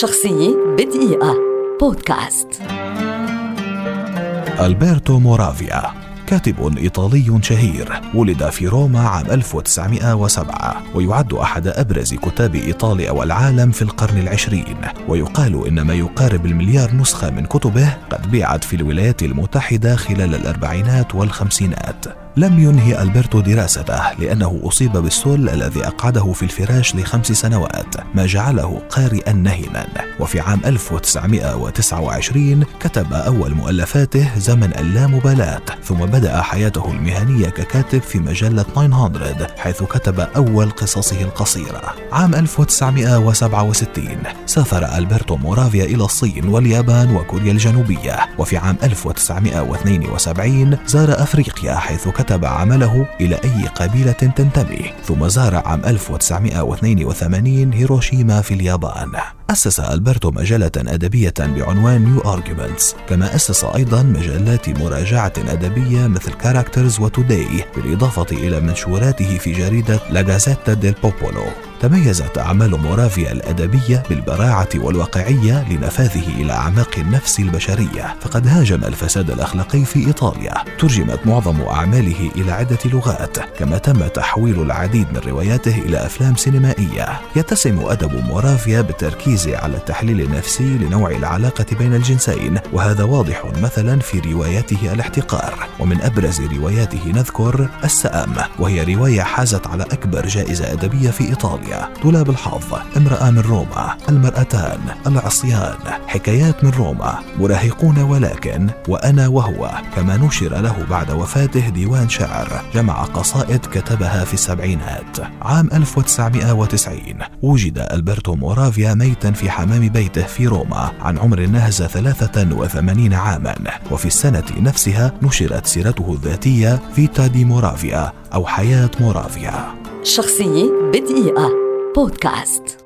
شخصية بدقيقة. بودكاست. ألبرتو مورافيا كاتب إيطالي شهير ولد في روما عام 1907 ويعد أحد أبرز كتاب إيطاليا والعالم في القرن العشرين. ويقال إن ما يقارب المليار نسخة من كتبه قد بيعت في الولايات المتحدة خلال الأربعينات والخمسينات. لم ينهي ألبرتو دراسته لأنه أصيب بالسل الذي أقعده في الفراش لخمس سنوات ما جعله قارئا نهما وفي عام 1929 كتب أول مؤلفاته زمن اللامبالاة ثم بدأ حياته المهنية ككاتب في مجلة 900 حيث كتب أول قصصه القصيرة. عام 1967 سافر ألبرتو مورافيا إلى الصين واليابان وكوريا الجنوبية وفي عام 1972 زار أفريقيا حيث كتب عمله إلى أي قبيلة تنتمي ثم زار عام 1982 هيروشيما في اليابان. أسس ألبرتو مجلة أدبية بعنوان New Arguments كما أسس أيضا مجلات مراجعة أدبية مثل Characters و Today بالإضافة إلى منشوراته في جريدة لاجازيتا ديل بوبولو تميزت أعمال مورافيا الأدبية بالبراعة والواقعية لنفاذه إلى أعماق النفس البشرية فقد هاجم الفساد الأخلاقي في إيطاليا. ترجمت معظم أعماله إلى عدة لغات كما تم تحويل العديد من رواياته إلى أفلام سينمائية. يتسم أدب مورافيا بالتركيز على التحليل النفسي لنوع العلاقة بين الجنسين وهذا واضح مثلا في روايته الاحتقار. ومن أبرز رواياته نذكر السأم وهي رواية حازت على أكبر جائزة أدبية في إيطاليا. دولاب الحظ امرأة من روما المرأتان العصيان. حكايات من روما مراهقون ولكن وأنا وهو. كما نشر له بعد وفاته ديوان شعر جمع قصائد كتبها في السبعينات. عام 1990 وجد ألبرتو مورافيا ميتا في حمام بيته في روما عن عمر ناهز 83 عاما وفي السنة نفسها نشرت سيرته الذاتية فيتا دي مورافيا أو حياة مورافيا. شخصية بدقيقة. بودكاست.